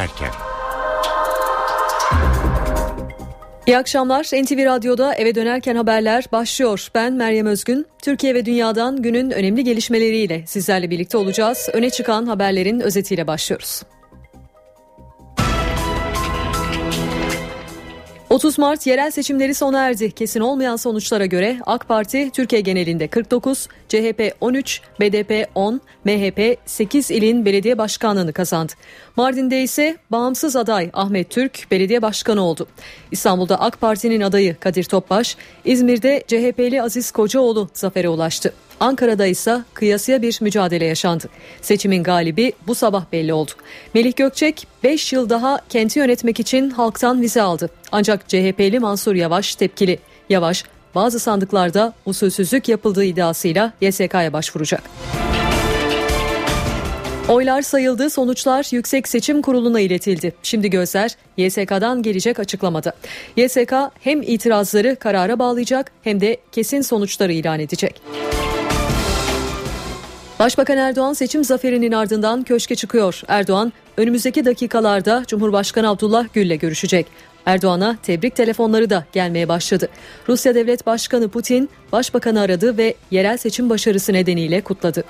dönerken. İyi akşamlar. NTV Radyo'da eve dönerken haberler başlıyor. Ben Meryem Özgün. Türkiye ve dünyadan günün önemli gelişmeleriyle sizlerle birlikte olacağız. Öne çıkan haberlerin özetiyle başlıyoruz. 30 Mart yerel seçimleri sona erdi. Kesin olmayan sonuçlara göre AK Parti Türkiye genelinde 49, CHP 13, BDP 10, MHP 8 ilin belediye başkanlığını kazandı. Mardin'de ise bağımsız aday Ahmet Türk belediye başkanı oldu. İstanbul'da AK Parti'nin adayı Kadir Topbaş, İzmir'de CHP'li Aziz Kocaoğlu zafere ulaştı. Ankara'da ise kıyasıya bir mücadele yaşandı. Seçimin galibi bu sabah belli oldu. Melih Gökçek 5 yıl daha kenti yönetmek için halktan vize aldı. Ancak CHP'li Mansur Yavaş tepkili. Yavaş bazı sandıklarda usulsüzlük yapıldığı iddiasıyla YSK'ya başvuracak. Oylar sayıldı, sonuçlar Yüksek Seçim Kurulu'na iletildi. Şimdi gözler YSK'dan gelecek açıklamada. YSK hem itirazları karara bağlayacak hem de kesin sonuçları ilan edecek. Başbakan Erdoğan seçim zaferinin ardından köşke çıkıyor. Erdoğan önümüzdeki dakikalarda Cumhurbaşkanı Abdullah Gül'le görüşecek. Erdoğan'a tebrik telefonları da gelmeye başladı. Rusya Devlet Başkanı Putin başbakanı aradı ve yerel seçim başarısı nedeniyle kutladı.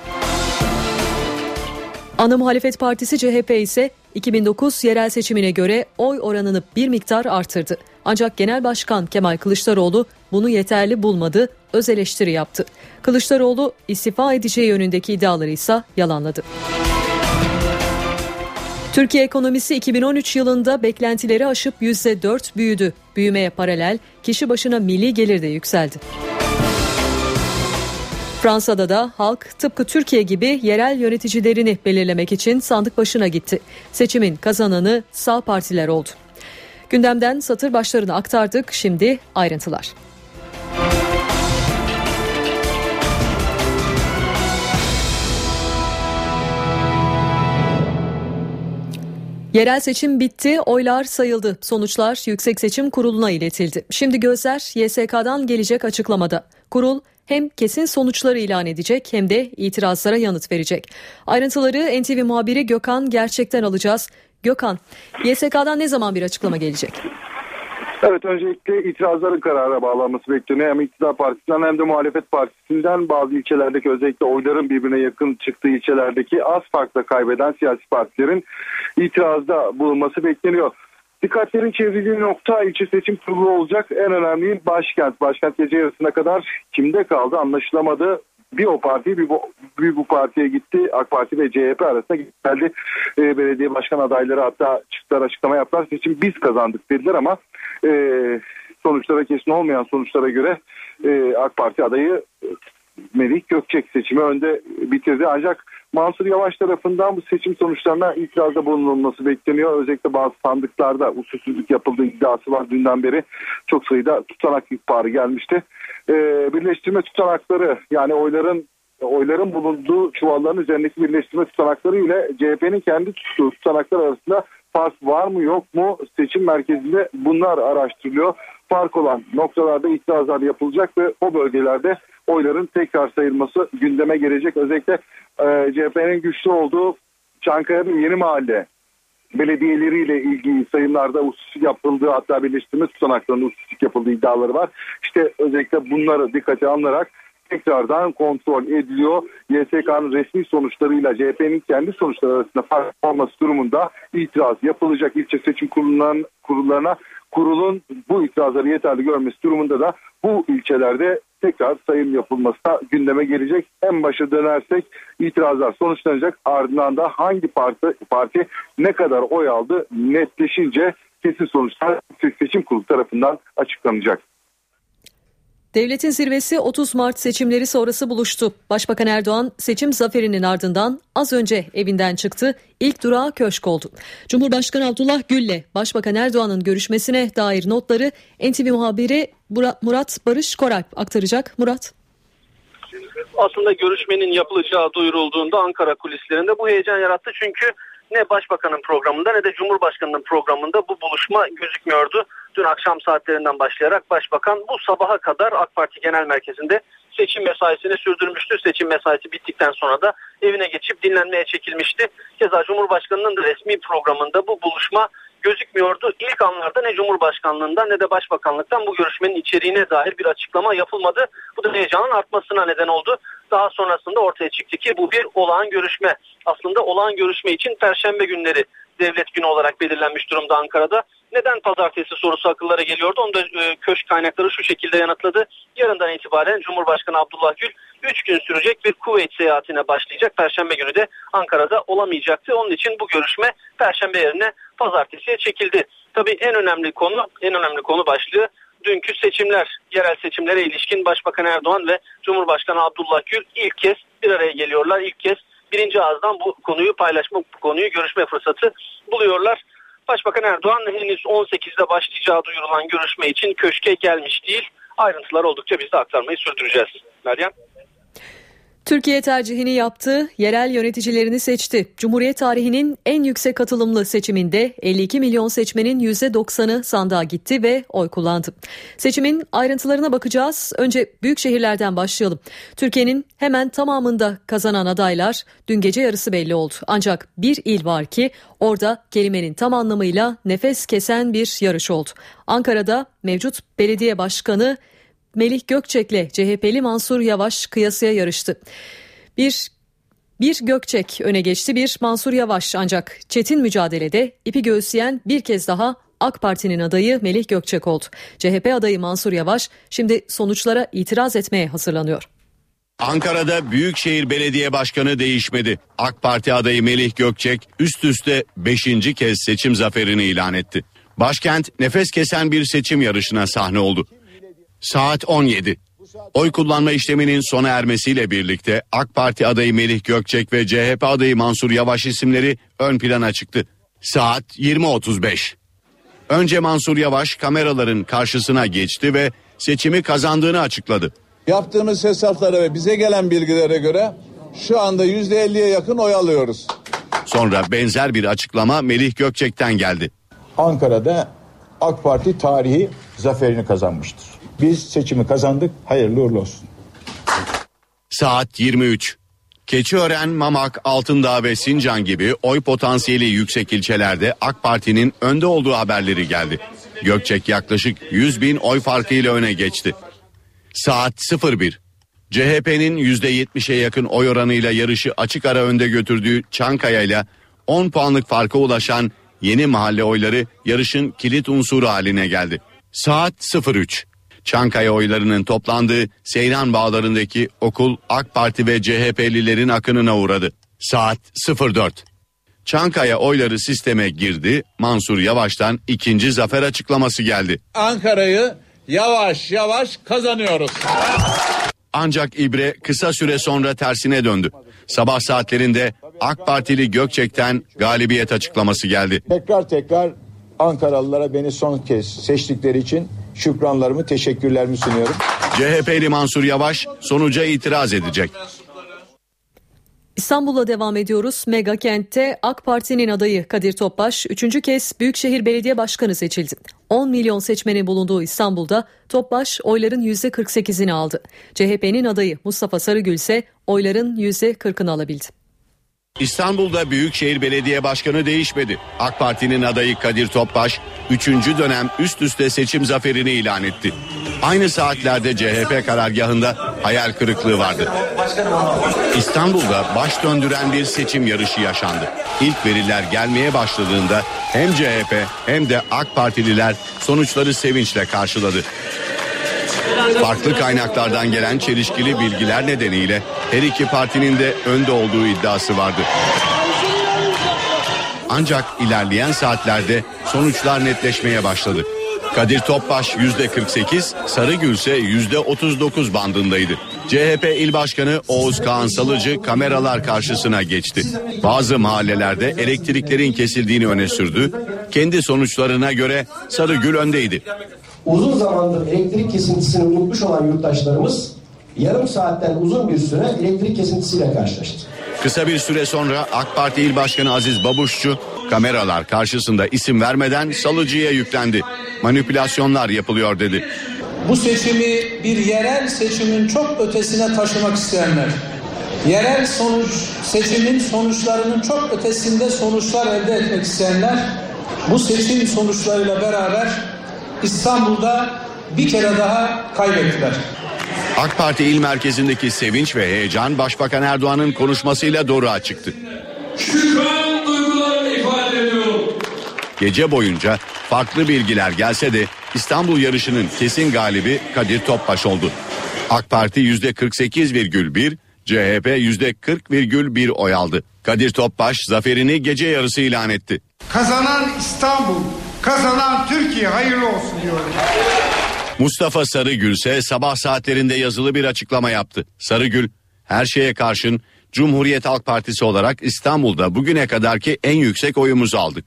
Ana muhalefet partisi CHP ise 2009 yerel seçimine göre oy oranını bir miktar artırdı. Ancak Genel Başkan Kemal Kılıçdaroğlu bunu yeterli bulmadı, öz eleştiri yaptı. Kılıçdaroğlu istifa edeceği yönündeki iddiaları ise yalanladı. Türkiye ekonomisi 2013 yılında beklentileri aşıp %4 büyüdü. Büyümeye paralel kişi başına milli gelir de yükseldi. Fransa'da da halk tıpkı Türkiye gibi yerel yöneticilerini belirlemek için sandık başına gitti. Seçimin kazananı sağ partiler oldu. Gündemden satır başlarını aktardık. Şimdi ayrıntılar. Yerel seçim bitti, oylar sayıldı. Sonuçlar Yüksek Seçim Kurulu'na iletildi. Şimdi gözler YSK'dan gelecek açıklamada. Kurul hem kesin sonuçları ilan edecek hem de itirazlara yanıt verecek. Ayrıntıları NTV muhabiri Gökhan Gerçek'ten alacağız. Gökhan, YSK'dan ne zaman bir açıklama gelecek? Evet öncelikle itirazların karara bağlanması bekleniyor. Hem iktidar partisinden hem de muhalefet partisinden bazı ilçelerdeki özellikle oyların birbirine yakın çıktığı ilçelerdeki az farkla kaybeden siyasi partilerin itirazda bulunması bekleniyor. Dikkatlerin çevrildiği nokta ilçe seçim kurulu olacak. En önemli başkent. Başkent gece yarısına kadar kimde kaldı anlaşılamadı bir o parti bir bu, bir bu partiye gitti. AK Parti ve CHP arasında geldi. E, belediye başkan adayları hatta çıktılar açıklama yaptılar. Seçim biz kazandık dediler ama e, sonuçlara kesin olmayan sonuçlara göre e, AK Parti adayı Melih Gökçek seçimi önde bitirdi. Ancak Mansur Yavaş tarafından bu seçim sonuçlarına itirazda bulunulması bekleniyor. Özellikle bazı sandıklarda usulsüzlük yapıldığı iddiası var dünden beri. Çok sayıda tutanak ihbarı gelmişti. Ee, birleştirme tutanakları yani oyların oyların bulunduğu çuvalların üzerindeki birleştirme tutanakları ile CHP'nin kendi tuttuğu tutanaklar arasında fark var mı yok mu seçim merkezinde bunlar araştırılıyor. Fark olan noktalarda itirazlar yapılacak ve o bölgelerde oyların tekrar sayılması gündeme gelecek. Özellikle e, CHP'nin güçlü olduğu Çankaya'nın yeni mahalle belediyeleriyle ilgili sayımlarda usulsüzlük yapıldığı hatta birleştirme tutanaklarının usulsüzlük yapıldığı iddiaları var. İşte özellikle bunları dikkate alınarak tekrardan kontrol ediliyor. YSK'nın resmi sonuçlarıyla CHP'nin kendi sonuçları arasında fark olması durumunda itiraz yapılacak ilçe seçim kurullarına kurulun bu itirazları yeterli görmesi durumunda da bu ilçelerde tekrar sayım yapılması da gündeme gelecek. En başa dönersek itirazlar sonuçlanacak. Ardından da hangi parti, parti ne kadar oy aldı netleşince kesin sonuçlar seçim kurulu tarafından açıklanacak. Devletin zirvesi 30 Mart seçimleri sonrası buluştu. Başbakan Erdoğan seçim zaferinin ardından az önce evinden çıktı. İlk durağı köşk oldu. Cumhurbaşkanı Abdullah Gül'le Başbakan Erdoğan'ın görüşmesine dair notları NTV muhabiri Murat Barış Koralp aktaracak. Murat. Aslında görüşmenin yapılacağı duyurulduğunda Ankara kulislerinde bu heyecan yarattı. Çünkü ne Başbakanın programında ne de Cumhurbaşkanının programında bu buluşma gözükmüyordu. Dün akşam saatlerinden başlayarak Başbakan bu sabaha kadar AK Parti Genel Merkezi'nde seçim mesaisini sürdürmüştü. Seçim mesaisi bittikten sonra da evine geçip dinlenmeye çekilmişti. Keza Cumhurbaşkanı'nın da resmi programında bu buluşma gözükmüyordu. İlk anlarda ne Cumhurbaşkanlığından ne de Başbakanlıktan bu görüşmenin içeriğine dair bir açıklama yapılmadı. Bu da heyecanın artmasına neden oldu. Daha sonrasında ortaya çıktı ki bu bir olağan görüşme. Aslında olağan görüşme için Perşembe günleri devlet günü olarak belirlenmiş durumda Ankara'da. Neden pazartesi sorusu akıllara geliyordu? Onu da e, köşk kaynakları şu şekilde yanıtladı. Yarından itibaren Cumhurbaşkanı Abdullah Gül 3 gün sürecek bir kuvvet seyahatine başlayacak. Perşembe günü de Ankara'da olamayacaktı. Onun için bu görüşme Perşembe yerine pazartesiye çekildi. Tabii en önemli konu, en önemli konu başlığı dünkü seçimler, yerel seçimlere ilişkin Başbakan Erdoğan ve Cumhurbaşkanı Abdullah Gül ilk kez bir araya geliyorlar. İlk kez birinci ağızdan bu konuyu paylaşma, bu konuyu görüşme fırsatı buluyorlar. Başbakan Erdoğan henüz 18'de başlayacağı duyurulan görüşme için köşke gelmiş değil. Ayrıntılar oldukça biz de aktarmayı sürdüreceğiz. Meryem. Türkiye tercihini yaptı, yerel yöneticilerini seçti. Cumhuriyet tarihinin en yüksek katılımlı seçiminde 52 milyon seçmenin %90'ı sandığa gitti ve oy kullandı. Seçimin ayrıntılarına bakacağız. Önce büyük şehirlerden başlayalım. Türkiye'nin hemen tamamında kazanan adaylar dün gece yarısı belli oldu. Ancak bir il var ki orada kelimenin tam anlamıyla nefes kesen bir yarış oldu. Ankara'da mevcut belediye başkanı Melih Gökçek'le CHP'li Mansur Yavaş kıyasıya yarıştı. Bir bir Gökçek öne geçti bir Mansur Yavaş ancak çetin mücadelede ipi göğüsleyen bir kez daha AK Parti'nin adayı Melih Gökçek oldu. CHP adayı Mansur Yavaş şimdi sonuçlara itiraz etmeye hazırlanıyor. Ankara'da Büyükşehir Belediye Başkanı değişmedi. AK Parti adayı Melih Gökçek üst üste 5. kez seçim zaferini ilan etti. Başkent nefes kesen bir seçim yarışına sahne oldu. Saat 17. Oy kullanma işleminin sona ermesiyle birlikte AK Parti adayı Melih Gökçek ve CHP adayı Mansur Yavaş isimleri ön plana çıktı. Saat 20.35. Önce Mansur Yavaş kameraların karşısına geçti ve seçimi kazandığını açıkladı. Yaptığımız hesaplara ve bize gelen bilgilere göre şu anda %50'ye yakın oy alıyoruz. Sonra benzer bir açıklama Melih Gökçek'ten geldi. Ankara'da AK Parti tarihi zaferini kazanmıştır. Biz seçimi kazandık. Hayırlı uğurlu olsun. Saat 23. Keçiören, Mamak, Altındağ ve Sincan gibi oy potansiyeli yüksek ilçelerde AK Parti'nin önde olduğu haberleri geldi. Gökçek yaklaşık 100 bin oy farkıyla öne geçti. Saat 01. CHP'nin %70'e yakın oy oranıyla yarışı açık ara önde götürdüğü Çankaya ile 10 puanlık farka ulaşan yeni mahalle oyları yarışın kilit unsuru haline geldi. Saat 03. Çankaya oylarının toplandığı Seyran Bağları'ndaki okul AK Parti ve CHP'lilerin akınına uğradı. Saat 04. Çankaya oyları sisteme girdi. Mansur Yavaş'tan ikinci zafer açıklaması geldi. Ankara'yı yavaş yavaş kazanıyoruz. Ancak ibre kısa süre sonra tersine döndü. Sabah saatlerinde AK Partili Gökçek'ten galibiyet açıklaması geldi. Tekrar tekrar Ankaralılara beni son kez seçtikleri için şükranlarımı, teşekkürlerimi sunuyorum. CHP'li Mansur Yavaş sonuca itiraz edecek. İstanbul'la devam ediyoruz. Mega kentte AK Parti'nin adayı Kadir Topbaş üçüncü kez Büyükşehir Belediye Başkanı seçildi. 10 milyon seçmenin bulunduğu İstanbul'da Topbaş oyların %48'ini aldı. CHP'nin adayı Mustafa Sarıgül ise oyların %40'ını alabildi. İstanbul'da Büyükşehir Belediye Başkanı değişmedi. AK Parti'nin adayı Kadir Topbaş 3. dönem üst üste seçim zaferini ilan etti. Aynı saatlerde CHP karargahında hayal kırıklığı vardı. İstanbul'da baş döndüren bir seçim yarışı yaşandı. İlk veriler gelmeye başladığında hem CHP hem de AK Partililer sonuçları sevinçle karşıladı. Farklı kaynaklardan gelen çelişkili bilgiler nedeniyle her iki partinin de önde olduğu iddiası vardı. Ancak ilerleyen saatlerde sonuçlar netleşmeye başladı. Kadir Topbaş %48, Sarıgül ise %39 bandındaydı. CHP İl Başkanı Oğuz Kağan Salıcı kameralar karşısına geçti. Bazı mahallelerde elektriklerin kesildiğini öne sürdü. Kendi sonuçlarına göre Sarıgül öndeydi. Uzun zamandır elektrik kesintisini unutmuş olan yurttaşlarımız yarım saatten uzun bir süre elektrik kesintisiyle karşılaştı. Kısa bir süre sonra AK Parti İl Başkanı Aziz Babuşçu kameralar karşısında isim vermeden salıcıya yüklendi. Manipülasyonlar yapılıyor dedi. Bu seçimi bir yerel seçimin çok ötesine taşımak isteyenler, yerel sonuç seçimin sonuçlarının çok ötesinde sonuçlar elde etmek isteyenler bu seçim sonuçlarıyla beraber İstanbul'da bir kere daha kaybettiler. AK Parti il merkezindeki sevinç ve heyecan Başbakan Erdoğan'ın konuşmasıyla doğruğa çıktı. Şükran duygularımı ifade ediyorum. Gece boyunca farklı bilgiler gelse de İstanbul yarışının kesin galibi Kadir Topbaş oldu. AK Parti %48,1, CHP %40,1 oy aldı. Kadir Topbaş zaferini gece yarısı ilan etti. Kazanan İstanbul, kazanan Türkiye hayırlı olsun diyorum. Mustafa Sarıgül ise sabah saatlerinde yazılı bir açıklama yaptı. Sarıgül her şeye karşın Cumhuriyet Halk Partisi olarak İstanbul'da bugüne kadarki en yüksek oyumuzu aldık.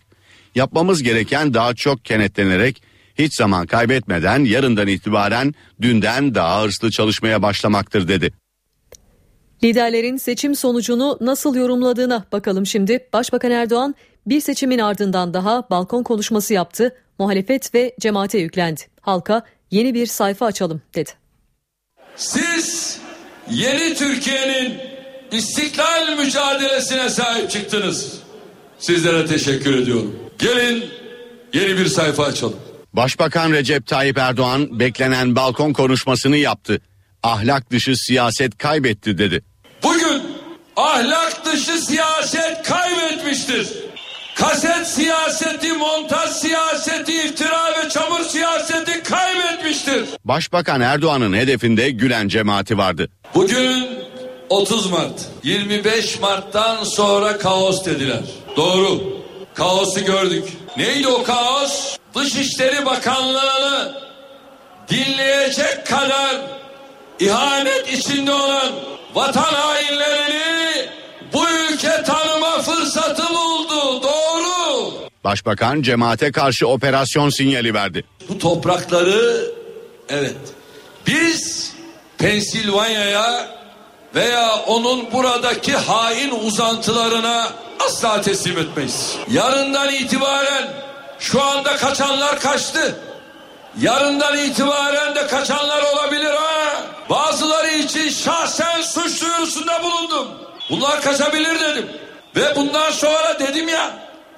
Yapmamız gereken daha çok kenetlenerek hiç zaman kaybetmeden yarından itibaren dünden daha hırslı çalışmaya başlamaktır dedi. Liderlerin seçim sonucunu nasıl yorumladığına bakalım şimdi. Başbakan Erdoğan bir seçimin ardından daha balkon konuşması yaptı. Muhalefet ve cemaate yüklendi. Halka yeni bir sayfa açalım dedi. Siz yeni Türkiye'nin istiklal mücadelesine sahip çıktınız. Sizlere teşekkür ediyorum. Gelin yeni bir sayfa açalım. Başbakan Recep Tayyip Erdoğan beklenen balkon konuşmasını yaptı. Ahlak dışı siyaset kaybetti dedi. Bugün ahlak dışı siyaset kaybetmiştir. Kaset siyaseti, montaj siyaseti, iftira ve çamur siyaseti kaybetmiştir. Başbakan Erdoğan'ın hedefinde Gülen cemaati vardı. Bugün 30 Mart. 25 Mart'tan sonra kaos dediler. Doğru. Kaosu gördük. Neydi o kaos? Dışişleri Bakanlığı'nı dinleyecek kadar ihanet içinde olan vatan hainlerini bu ülke tanıma fırsatı buldu. Doğru. Başbakan cemaate karşı operasyon sinyali verdi. Bu toprakları evet biz Pensilvanya'ya veya onun buradaki hain uzantılarına asla teslim etmeyiz. Yarından itibaren şu anda kaçanlar kaçtı. Yarından itibaren de kaçanlar olabilir ha. Bazıları için şahsen suç duyurusunda bulundum. Bunlar kaçabilir dedim. Ve bundan sonra dedim ya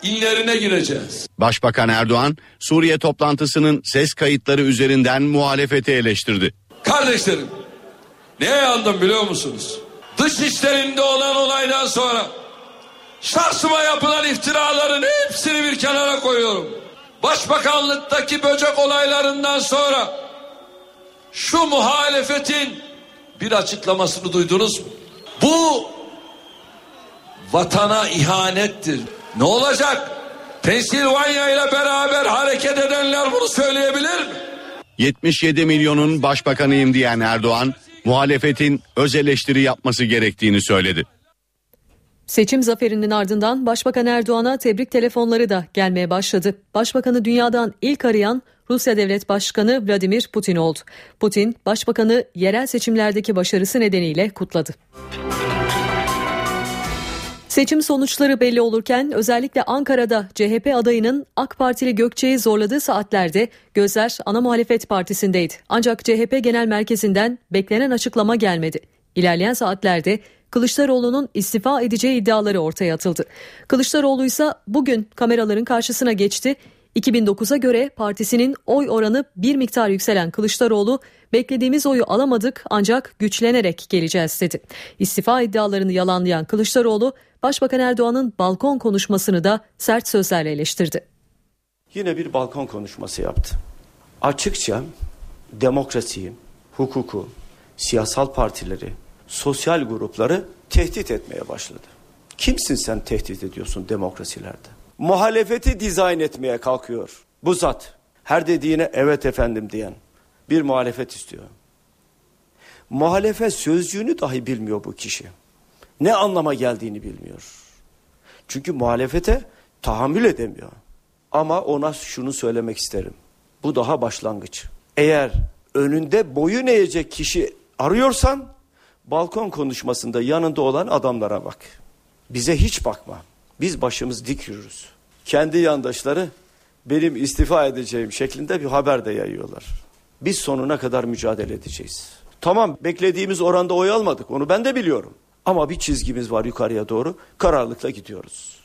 inlerine gireceğiz. Başbakan Erdoğan Suriye toplantısının ses kayıtları üzerinden muhalefeti eleştirdi. Kardeşlerim neye yandım biliyor musunuz? Dış işlerinde olan olaydan sonra şahsıma yapılan iftiraların hepsini bir kenara koyuyorum. Başbakanlıktaki böcek olaylarından sonra şu muhalefetin bir açıklamasını duydunuz mu? Bu vatana ihanettir. Ne olacak? Pensilvanya ile beraber hareket edenler bunu söyleyebilir mi? 77 milyonun başbakanıyım diyen Erdoğan muhalefetin öz eleştiri yapması gerektiğini söyledi. Seçim zaferinin ardından Başbakan Erdoğan'a tebrik telefonları da gelmeye başladı. Başbakanı dünyadan ilk arayan Rusya Devlet Başkanı Vladimir Putin oldu. Putin, Başbakanı yerel seçimlerdeki başarısı nedeniyle kutladı. Seçim sonuçları belli olurken özellikle Ankara'da CHP adayının AK Partili Gökçe'yi zorladığı saatlerde gözler ana muhalefet partisindeydi. Ancak CHP Genel Merkezi'nden beklenen açıklama gelmedi. İlerleyen saatlerde Kılıçdaroğlu'nun istifa edeceği iddiaları ortaya atıldı. Kılıçdaroğlu ise bugün kameraların karşısına geçti. 2009'a göre partisinin oy oranı bir miktar yükselen Kılıçdaroğlu beklediğimiz oyu alamadık ancak güçlenerek geleceğiz dedi. İstifa iddialarını yalanlayan Kılıçdaroğlu Başbakan Erdoğan'ın balkon konuşmasını da sert sözlerle eleştirdi. Yine bir balkon konuşması yaptı. Açıkça demokrasiyi, hukuku, siyasal partileri, sosyal grupları tehdit etmeye başladı. Kimsin sen tehdit ediyorsun demokrasilerde? Muhalefeti dizayn etmeye kalkıyor. Bu zat her dediğine evet efendim diyen bir muhalefet istiyor. Muhalefet sözcüğünü dahi bilmiyor bu kişi. Ne anlama geldiğini bilmiyor. Çünkü muhalefete tahammül edemiyor. Ama ona şunu söylemek isterim. Bu daha başlangıç. Eğer önünde boyun eğecek kişi arıyorsan balkon konuşmasında yanında olan adamlara bak. Bize hiç bakma. Biz başımız dik yürürüz. Kendi yandaşları benim istifa edeceğim şeklinde bir haber de yayıyorlar. Biz sonuna kadar mücadele edeceğiz. Tamam beklediğimiz oranda oy almadık onu ben de biliyorum. Ama bir çizgimiz var yukarıya doğru kararlılıkla gidiyoruz.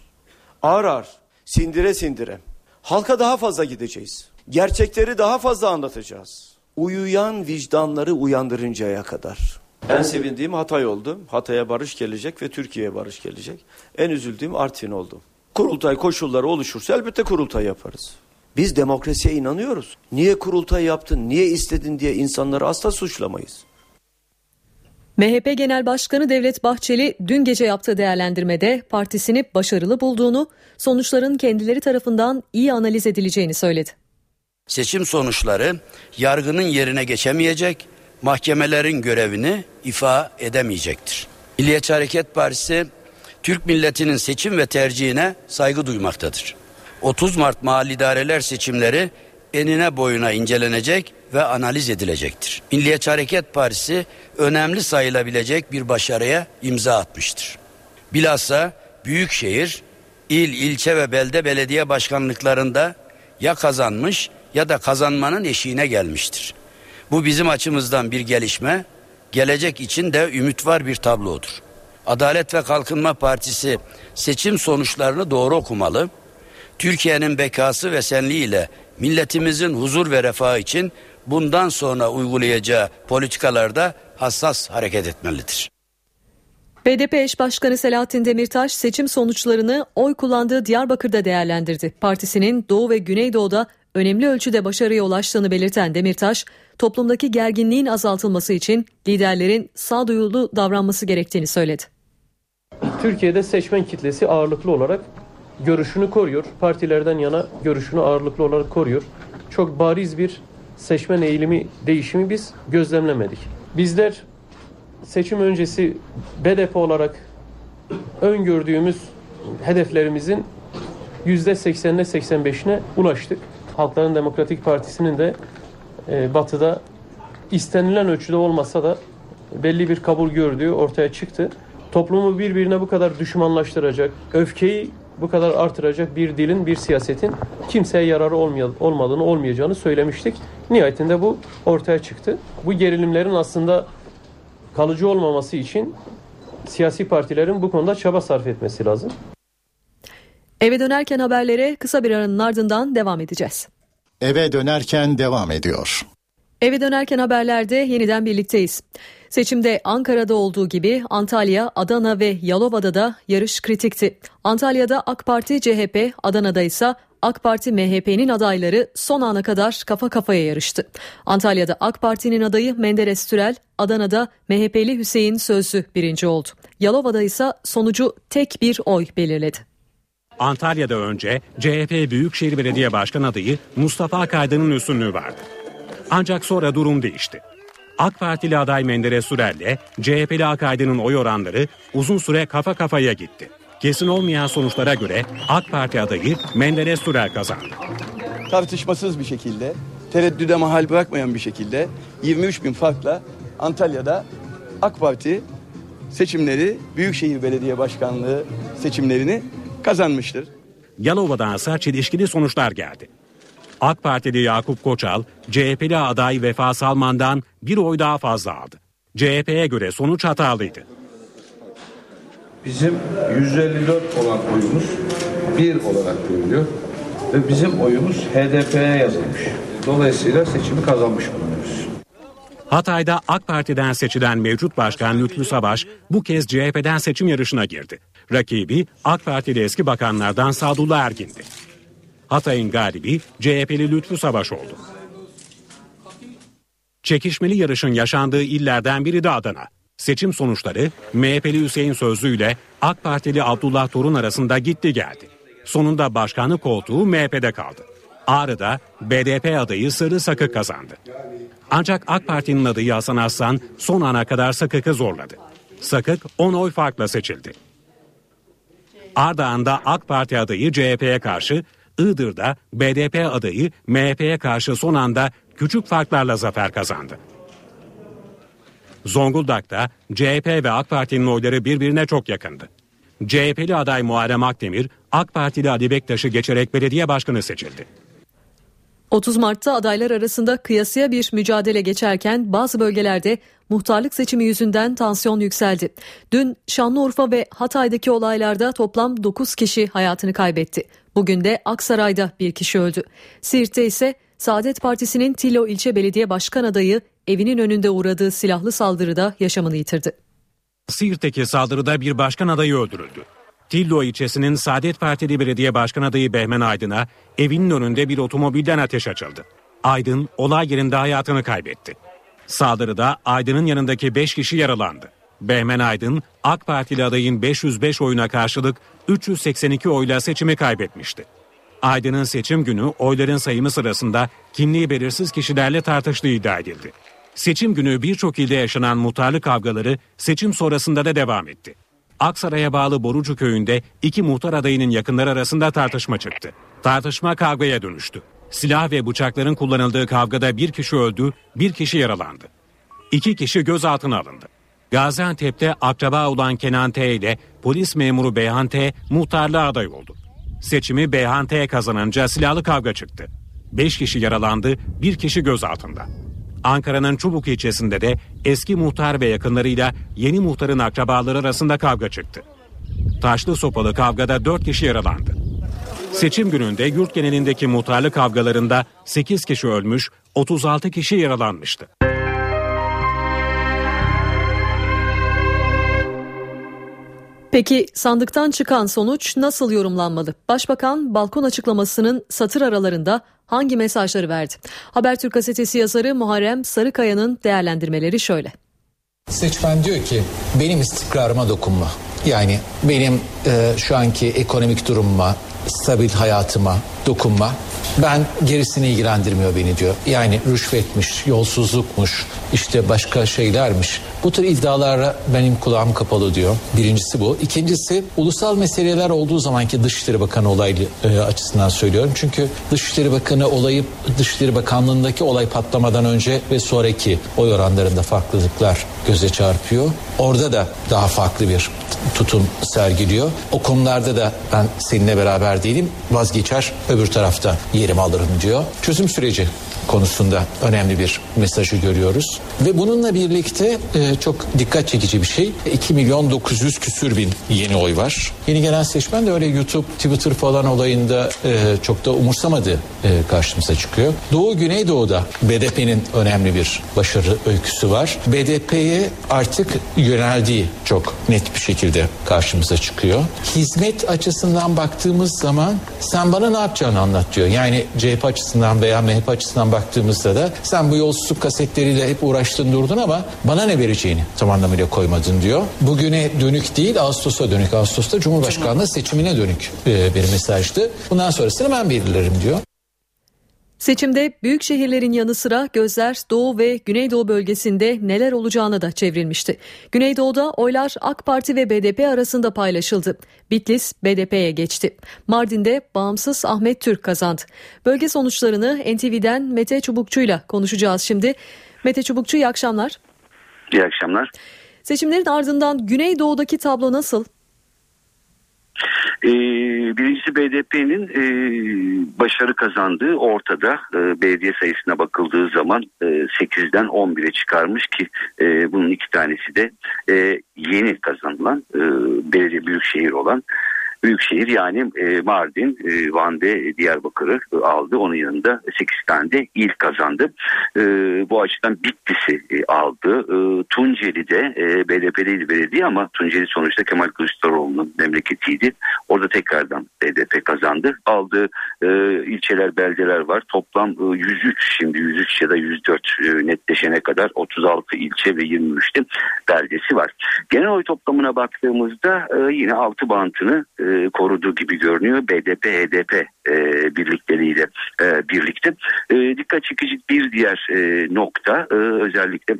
Ağır ağır sindire sindire halka daha fazla gideceğiz. Gerçekleri daha fazla anlatacağız. Uyuyan vicdanları uyandırıncaya kadar. En sevindiğim Hatay oldu. Hatay'a barış gelecek ve Türkiye'ye barış gelecek. En üzüldüğüm Artvin oldu. Kurultay koşulları oluşursa elbette kurultay yaparız. Biz demokrasiye inanıyoruz. Niye kurultay yaptın, niye istedin diye insanları asla suçlamayız. MHP Genel Başkanı Devlet Bahçeli dün gece yaptığı değerlendirmede partisini başarılı bulduğunu, sonuçların kendileri tarafından iyi analiz edileceğini söyledi. Seçim sonuçları yargının yerine geçemeyecek, mahkemelerin görevini ifa edemeyecektir. Milliyetçi Hareket Partisi Türk milletinin seçim ve tercihine saygı duymaktadır. 30 Mart mahalli idareler seçimleri enine boyuna incelenecek ve analiz edilecektir. Milliyetçi Hareket Partisi önemli sayılabilecek bir başarıya imza atmıştır. Bilhassa büyükşehir, il, ilçe ve belde belediye başkanlıklarında ya kazanmış ya da kazanmanın eşiğine gelmiştir. Bu bizim açımızdan bir gelişme, gelecek için de ümit var bir tablodur. Adalet ve Kalkınma Partisi seçim sonuçlarını doğru okumalı. Türkiye'nin bekası ve senliğiyle milletimizin huzur ve refahı için bundan sonra uygulayacağı politikalarda hassas hareket etmelidir. BDP eş başkanı Selahattin Demirtaş seçim sonuçlarını oy kullandığı Diyarbakır'da değerlendirdi. Partisinin Doğu ve Güneydoğu'da önemli ölçüde başarıya ulaştığını belirten Demirtaş, toplumdaki gerginliğin azaltılması için liderlerin sağduyulu davranması gerektiğini söyledi. Türkiye'de seçmen kitlesi ağırlıklı olarak görüşünü koruyor. Partilerden yana görüşünü ağırlıklı olarak koruyor. Çok bariz bir seçmen eğilimi değişimi biz gözlemlemedik. Bizler seçim öncesi BDP olarak öngördüğümüz hedeflerimizin %80'ine 85'ine ulaştık. Halkların Demokratik Partisi'nin de e, batıda istenilen ölçüde olmasa da belli bir kabul gördüğü ortaya çıktı. Toplumu birbirine bu kadar düşmanlaştıracak, öfkeyi bu kadar artıracak bir dilin, bir siyasetin kimseye yararı olmadığını, olmayacağını söylemiştik. Nihayetinde bu ortaya çıktı. Bu gerilimlerin aslında kalıcı olmaması için siyasi partilerin bu konuda çaba sarf etmesi lazım. Eve dönerken haberlere kısa bir aranın ardından devam edeceğiz. Eve dönerken devam ediyor. Eve dönerken haberlerde yeniden birlikteyiz. Seçimde Ankara'da olduğu gibi Antalya, Adana ve Yalova'da da yarış kritikti. Antalya'da AK Parti CHP, Adana'da ise AK Parti MHP'nin adayları son ana kadar kafa kafaya yarıştı. Antalya'da AK Parti'nin adayı Menderes Türel, Adana'da MHP'li Hüseyin Sözlü birinci oldu. Yalova'da ise sonucu tek bir oy belirledi. Antalya'da önce CHP Büyükşehir Belediye Başkan adayı Mustafa Kaydın'ın üstünlüğü vardı. Ancak sonra durum değişti. AK Partili aday Menderes Sürer'le CHP'li Akaydın'ın oy oranları uzun süre kafa kafaya gitti. Kesin olmayan sonuçlara göre AK Parti adayı Menderes Sürer kazandı. Tartışmasız bir şekilde, tereddüde mahal bırakmayan bir şekilde 23 bin farkla Antalya'da AK Parti seçimleri, Büyükşehir Belediye Başkanlığı seçimlerini kazanmıştır. Yalova'dan ise çelişkili sonuçlar geldi. AK Partili Yakup Koçal, CHP'li aday Vefa Salman'dan bir oy daha fazla aldı. CHP'ye göre sonuç hatalıydı. Bizim 154 olan oyumuz bir olarak görülüyor ve bizim oyumuz HDP'ye yazılmış. Dolayısıyla seçimi kazanmış bulunuyoruz. Hatay'da AK Parti'den seçilen mevcut başkan Lütfü Savaş bu kez CHP'den seçim yarışına girdi. Rakibi AK Partili eski bakanlardan Sadullah Ergin'di. Hatay'ın galibi CHP'li Lütfü Savaş oldu. Çekişmeli yarışın yaşandığı illerden biri de Adana. Seçim sonuçları MHP'li Hüseyin Sözlü ile AK Partili Abdullah Torun arasında gitti geldi. Sonunda başkanlık koltuğu MHP'de kaldı. Ağrı'da BDP adayı Sırrı Sakık kazandı. Ancak AK Parti'nin adayı Hasan Aslan son ana kadar Sakık'ı zorladı. Sakık 10 oy farkla seçildi. Ardahan'da AK Parti adayı CHP'ye karşı, Iğdır'da BDP adayı MHP'ye karşı son anda küçük farklarla zafer kazandı. Zonguldak'ta CHP ve AK Parti'nin oyları birbirine çok yakındı. CHP'li aday Muharrem Akdemir, AK Partili Ali Bektaş'ı geçerek belediye başkanı seçildi. 30 Mart'ta adaylar arasında kıyasıya bir mücadele geçerken bazı bölgelerde muhtarlık seçimi yüzünden tansiyon yükseldi. Dün Şanlıurfa ve Hatay'daki olaylarda toplam 9 kişi hayatını kaybetti. Bugün de Aksaray'da bir kişi öldü. Siirt'te ise Saadet Partisi'nin Tilo ilçe belediye başkan adayı evinin önünde uğradığı silahlı saldırıda yaşamını yitirdi. Siirt'teki saldırıda bir başkan adayı öldürüldü. Tillo ilçesinin Saadet Partili Belediye Başkan adayı Behmen Aydın'a evinin önünde bir otomobilden ateş açıldı. Aydın olay yerinde hayatını kaybetti. Saldırıda Aydın'ın yanındaki 5 kişi yaralandı. Behmen Aydın AK Partili adayın 505 oyuna karşılık 382 oyla seçimi kaybetmişti. Aydın'ın seçim günü oyların sayımı sırasında kimliği belirsiz kişilerle tartıştığı iddia edildi. Seçim günü birçok ilde yaşanan muhtarlık kavgaları seçim sonrasında da devam etti. Aksaray'a bağlı Borucu köyünde iki muhtar adayının yakınları arasında tartışma çıktı. Tartışma kavgaya dönüştü. Silah ve bıçakların kullanıldığı kavgada bir kişi öldü, bir kişi yaralandı. İki kişi gözaltına alındı. Gaziantep'te akraba olan Kenan T ile polis memuru Beyhan T muhtarlığa aday oldu. Seçimi Beyhan T kazanınca silahlı kavga çıktı. Beş kişi yaralandı, bir kişi gözaltında. Ankara'nın Çubuk ilçesinde de eski muhtar ve yakınlarıyla yeni muhtarın akrabaları arasında kavga çıktı. Taşlı sopalı kavgada 4 kişi yaralandı. Seçim gününde yurt genelindeki muhtarlık kavgalarında 8 kişi ölmüş, 36 kişi yaralanmıştı. Peki sandıktan çıkan sonuç nasıl yorumlanmalı? Başbakan balkon açıklamasının satır aralarında hangi mesajları verdi? Habertürk gazetesi yazarı Muharrem Sarıkaya'nın değerlendirmeleri şöyle. Seçmen diyor ki benim istikrarıma dokunma. Yani benim e, şu anki ekonomik durumuma, stabil hayatıma dokunma. Ben gerisini ilgilendirmiyor beni diyor. Yani rüşvetmiş, yolsuzlukmuş, işte başka şeylermiş. Bu tür iddialara benim kulağım kapalı diyor. Birincisi bu. İkincisi ulusal meseleler olduğu zamanki Dışişleri Bakanı olaylı e, açısından söylüyorum. Çünkü Dışişleri Bakanı olayı Dışişleri Bakanlığındaki olay patlamadan önce ve sonraki oy oranlarında farklılıklar göze çarpıyor. Orada da daha farklı bir tutum sergiliyor. O konularda da ben seninle beraber değilim vazgeçer öbür tarafta yerimi alırım diyor. Çözüm süreci konusunda önemli bir mesajı görüyoruz. Ve bununla birlikte e, çok dikkat çekici bir şey. 2 milyon 900 küsür bin yeni oy var. Yeni gelen seçmen de öyle YouTube, Twitter falan olayında e, çok da umursamadığı e, karşımıza çıkıyor. Doğu Güneydoğu'da BDP'nin önemli bir başarı öyküsü var. BDP'ye artık yöneldiği çok net bir şekilde karşımıza çıkıyor. Hizmet açısından baktığımız zaman sen bana ne yapacağını anlat diyor. Yani CHP açısından veya MHP açısından baktığımızda da sen bu yolsuzluk kasetleriyle hep uğraştın durdun ama bana ne vereceğini tam anlamıyla koymadın diyor. Bugüne dönük değil Ağustos'a dönük. Ağustos'ta Cumhurbaşkanlığı seçimine dönük e, bir mesajdı. Bundan sonrasını ben belirlerim diyor. Seçimde büyük şehirlerin yanı sıra gözler Doğu ve Güneydoğu bölgesinde neler olacağına da çevrilmişti. Güneydoğu'da oylar AK Parti ve BDP arasında paylaşıldı. Bitlis BDP'ye geçti. Mardin'de bağımsız Ahmet Türk kazandı. Bölge sonuçlarını NTV'den Mete Çubukçu'yla konuşacağız şimdi. Mete Çubukçu iyi akşamlar. İyi akşamlar. Seçimlerin ardından Güneydoğu'daki tablo nasıl? Ee, birincisi BDP'nin e, başarı kazandığı ortada. E, belediye sayısına bakıldığı zaman e, 8'den 11'e çıkarmış ki e, bunun iki tanesi de e, yeni kazanılan e, belediye büyükşehir olan Büyükşehir yani e, Mardin, e, Van ve Diyarbakır'ı aldı. Onun yanında 8 tane de il kazandı. E, bu açıdan Bitlis'i e, aldı. E, Tunceli'de e, BDP'liydi belediye ama Tunceli sonuçta Kemal Kılıçdaroğlu'nun memleketiydi. Orada tekrardan BDP kazandı. Aldığı e, ilçeler, beldeler var. Toplam e, 103 şimdi 103 ya da 104 e, netleşene kadar 36 ilçe ve 23'te beldesi var. Genel oy toplamına baktığımızda yine 6 bantını koruduğu gibi görünüyor. BDP, HDP e, birlikleriyle e, birlikte. E, dikkat çekici bir diğer e, nokta e, özellikle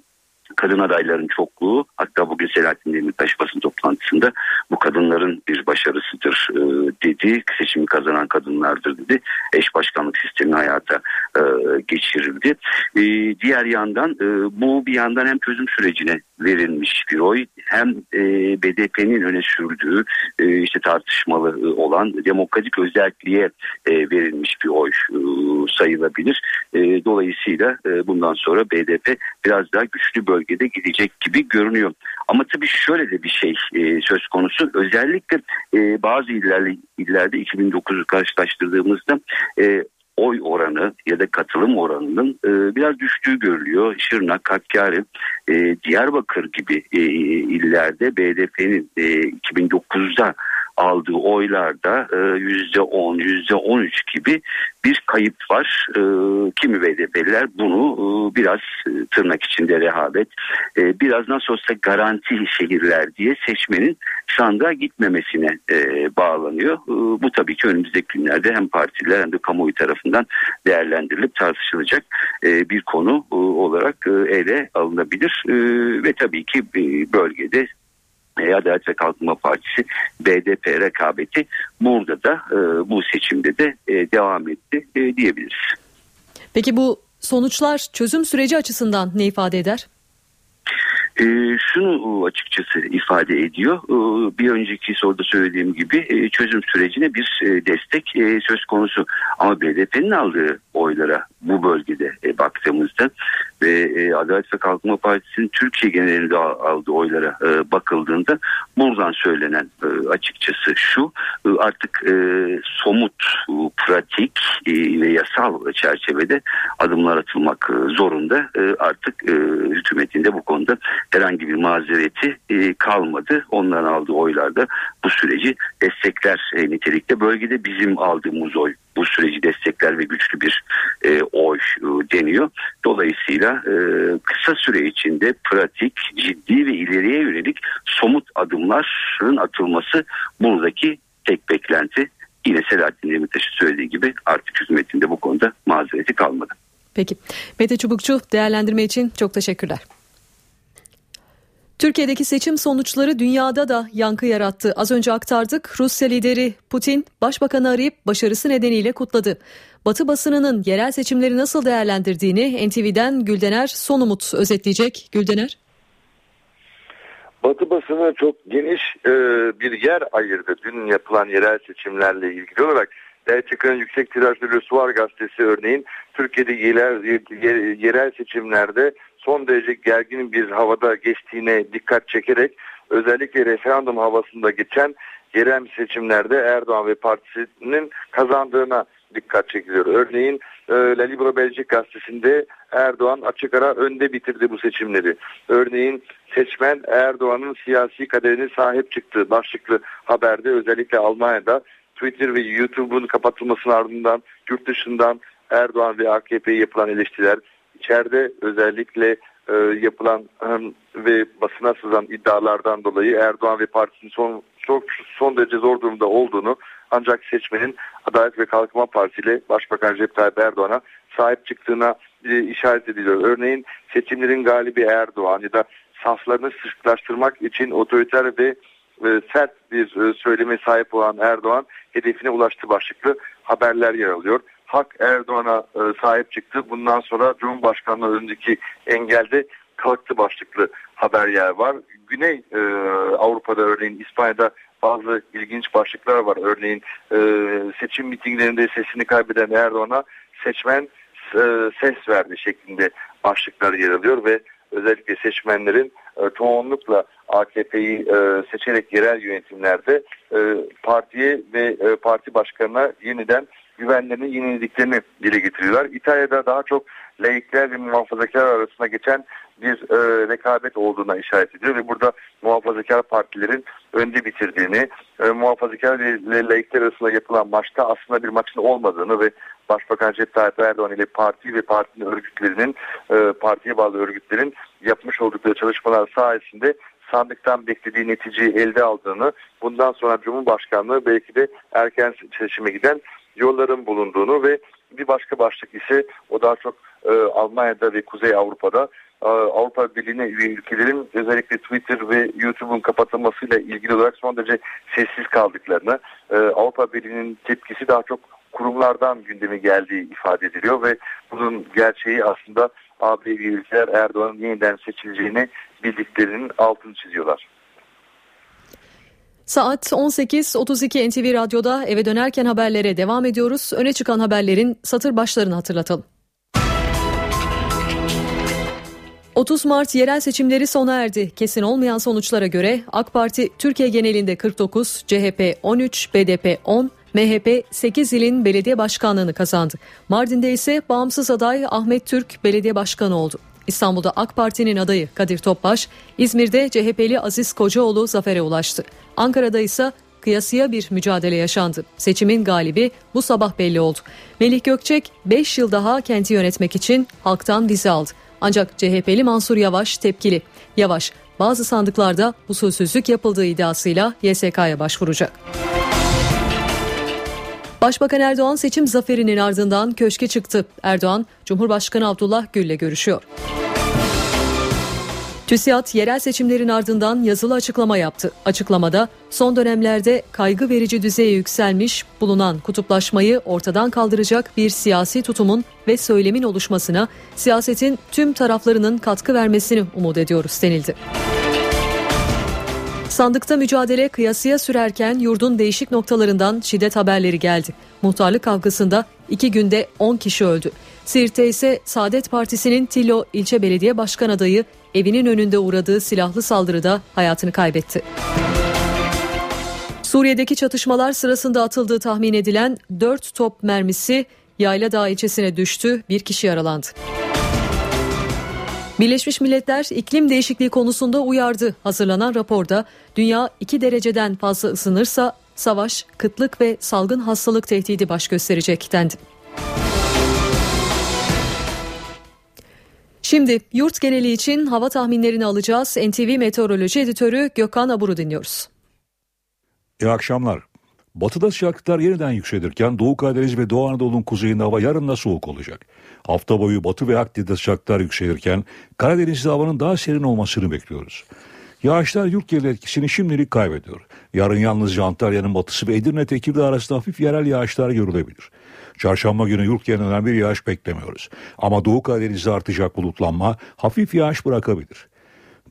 kadın adayların çokluğu hatta bugün Selahattin Demirtaş basın toplantısında bu kadınların bir başarısıdır e, dedi. Seçimi kazanan kadınlardır dedi. Eş başkanlık sistemi hayata e, geçirildi. E, diğer yandan e, bu bir yandan hem çözüm sürecine verilmiş bir oy hem e, BDP'nin öne sürdüğü e, işte tartışmalı e, olan demokratik özelliğe e, verilmiş bir oy e, sayılabilir. E, dolayısıyla e, bundan sonra BDP biraz daha güçlü bölgede gidecek gibi görünüyor. Ama tabii şöyle de bir şey e, söz konusu. Özellikle e, bazı illerde, illerde 2009'u karşılaştırdığımızda e, oy oranı ya da katılım oranının e, biraz düştüğü görülüyor. Şırnak, Hakkari, e, Diyarbakır gibi e, illerde BDP'nin e, 2009'da aldığı oylarda yüzde on, yüzde on üç gibi bir kayıp var. E, kimi BDP'liler bunu e, biraz e, tırnak içinde rehavet, e, biraz nasıl olsa garanti şehirler diye seçmenin sandığa gitmemesine e, bağlanıyor. E, bu tabii ki önümüzdeki günlerde hem partiler hem de kamuoyu tarafından değerlendirilip tartışılacak e, bir konu e, olarak e, ele alınabilir. E, ve tabii ki e, bölgede Adalet ve Kalkınma Partisi BDP rekabeti burada da e, bu seçimde de e, devam etti e, diyebiliriz. Peki bu sonuçlar çözüm süreci açısından ne ifade eder? E, şunu açıkçası ifade ediyor. E, bir önceki soruda söylediğim gibi e, çözüm sürecine bir e, destek e, söz konusu. Ama BDP'nin aldığı oylara bu bölgede e, baktığımızda ve e, Adalet ve Kalkınma Partisi'nin Türkiye genelinde aldığı oylara e, bakıldığında buradan söylenen e, açıkçası şu e, artık e, somut, e, pratik e, ve yasal çerçevede adımlar atılmak e, zorunda. E, artık e, hükümetin de bu konuda herhangi bir mazereti e, kalmadı. Onların aldığı oylarda bu süreci destekler e, nitelikte. Bölgede bizim aldığımız oy bu süreci destekler ve güçlü bir e, oy e, deniyor. Dolayısıyla e, kısa süre içinde pratik, ciddi ve ileriye yönelik somut adımların atılması buradaki tek beklenti. Yine Selahattin Demirtaş'ın söylediği gibi artık hükümetinde bu konuda mazereti kalmadı. Peki. Mete Çubukçu değerlendirme için çok teşekkürler. Türkiye'deki seçim sonuçları dünyada da yankı yarattı. Az önce aktardık. Rusya lideri Putin başbakanı arayıp başarısı nedeniyle kutladı. Batı basınının yerel seçimleri nasıl değerlendirdiğini NTV'den Güldener Sonumut özetleyecek. Güldener. Batı basını çok geniş e, bir yer ayırdı dün yapılan yerel seçimlerle ilgili olarak. Belçika'nın yüksek tirajlı Le Soir gazetesi örneğin Türkiye'de yerel, yerel seçimlerde son derece gergin bir havada geçtiğine dikkat çekerek özellikle referandum havasında geçen yerel seçimlerde Erdoğan ve partisinin kazandığına dikkat çekiliyor. Örneğin e, La Libro Belçik gazetesinde Erdoğan açık ara önde bitirdi bu seçimleri. Örneğin seçmen Erdoğan'ın siyasi kaderine sahip çıktığı başlıklı haberde özellikle Almanya'da Twitter ve YouTube'un kapatılmasının ardından yurt dışından Erdoğan ve AKP'ye yapılan eleştiriler içeride özellikle e, yapılan ve basına sızan iddialardan dolayı Erdoğan ve partisinin son çok son derece zor durumda olduğunu ancak seçmenin Adalet ve Kalkınma Partisi ile Başbakan Recep Tayyip Erdoğan'a sahip çıktığına e, işaret ediliyor. Örneğin seçimlerin galibi Erdoğan ya da saflarını sıklaştırmak için otoriter ve e, sert bir e, söyleme sahip olan Erdoğan hedefine ulaştı başlıklı haberler yer alıyor. Hak Erdoğan'a e, sahip çıktı. Bundan sonra Cumhurbaşkanlığı önündeki engelde kalktı başlıklı haber yer var. Güney e, Avrupa'da örneğin İspanya'da bazı ilginç başlıklar var. Örneğin e, seçim mitinglerinde sesini kaybeden Erdoğan'a seçmen e, ses verdi şeklinde başlıklar yer alıyor ve özellikle seçmenlerin e, çoğunlukla AKP'yi e, seçerek yerel yönetimlerde e, partiye ve e, parti başkanına yeniden güvenlerini yenilediklerini dile getiriyorlar. İtalya'da daha çok laikler ve muhafazakar arasında geçen bir e, rekabet olduğuna işaret ediyor ve burada muhafazakar partilerin önde bitirdiğini, e, muhafazakar ve laikler arasında yapılan maçta aslında bir maçın olmadığını ve Başbakan Recep Tayyip Erdoğan ile parti ve partinin örgütlerinin, e, partiye bağlı örgütlerin yapmış oldukları çalışmalar sayesinde sandıktan beklediği neticeyi elde aldığını, bundan sonra Cumhurbaşkanlığı belki de erken seçime giden yolların bulunduğunu ve bir başka başlık ise o daha çok e, Almanya'da ve Kuzey Avrupa'da e, Avrupa Birliği'ne üye ülkelerin özellikle Twitter ve YouTube'un kapatılmasıyla ilgili olarak son derece sessiz kaldıklarını, e, Avrupa Birliği'nin tepkisi daha çok kurumlardan gündeme geldiği ifade ediliyor ve bunun gerçeği aslında AB ülkeler Erdoğan'ın yeniden seçileceğini bildiklerinin altını çiziyorlar. Saat 18.32 NTV Radyo'da eve dönerken haberlere devam ediyoruz. Öne çıkan haberlerin satır başlarını hatırlatalım. 30 Mart yerel seçimleri sona erdi. Kesin olmayan sonuçlara göre AK Parti Türkiye genelinde 49, CHP 13, BDP 10, MHP 8 ilin belediye başkanlığını kazandı. Mardin'de ise bağımsız aday Ahmet Türk belediye başkanı oldu. İstanbul'da AK Parti'nin adayı Kadir Topbaş, İzmir'de CHP'li Aziz Kocaoğlu zafere ulaştı. Ankara'da ise kıyasıya bir mücadele yaşandı. Seçimin galibi bu sabah belli oldu. Melih Gökçek 5 yıl daha kenti yönetmek için halktan vize aldı. Ancak CHP'li Mansur Yavaş tepkili. Yavaş bazı sandıklarda usulsüzlük yapıldığı iddiasıyla YSK'ya başvuracak. Başbakan Erdoğan seçim zaferinin ardından köşke çıktı. Erdoğan, Cumhurbaşkanı Abdullah Gül'le görüşüyor. TÜSİAD yerel seçimlerin ardından yazılı açıklama yaptı. Açıklamada son dönemlerde kaygı verici düzeye yükselmiş bulunan kutuplaşmayı ortadan kaldıracak bir siyasi tutumun ve söylemin oluşmasına siyasetin tüm taraflarının katkı vermesini umut ediyoruz denildi. Sandıkta mücadele kıyasıya sürerken yurdun değişik noktalarından şiddet haberleri geldi. Muhtarlık kavgasında iki günde 10 kişi öldü. Siirt'te ise Saadet Partisi'nin Tilo ilçe belediye başkan adayı evinin önünde uğradığı silahlı saldırıda hayatını kaybetti. Suriye'deki çatışmalar sırasında atıldığı tahmin edilen 4 top mermisi Yayladağ ilçesine düştü, bir kişi yaralandı. Birleşmiş Milletler iklim değişikliği konusunda uyardı. Hazırlanan raporda dünya 2 dereceden fazla ısınırsa savaş, kıtlık ve salgın hastalık tehdidi baş gösterecek dendi. Şimdi yurt geneli için hava tahminlerini alacağız. NTV Meteoroloji Editörü Gökhan Abur'u dinliyoruz. İyi akşamlar. Batıda sıcaklıklar yeniden yükselirken Doğu Karadeniz ve Doğu Anadolu'nun kuzeyinde hava yarın da soğuk olacak. Hafta boyu batı ve Akdeniz'de sıcaklıklar yükselirken Karadeniz'de havanın daha serin olmasını bekliyoruz. Yağışlar yurt geneli etkisini şimdilik kaybediyor. Yarın yalnızca Antalya'nın batısı ve Edirne Tekirdağ arasında hafif yerel yağışlar görülebilir. Çarşamba günü yurt genelinden bir yağış beklemiyoruz. Ama Doğu Karadeniz'de artacak bulutlanma hafif yağış bırakabilir.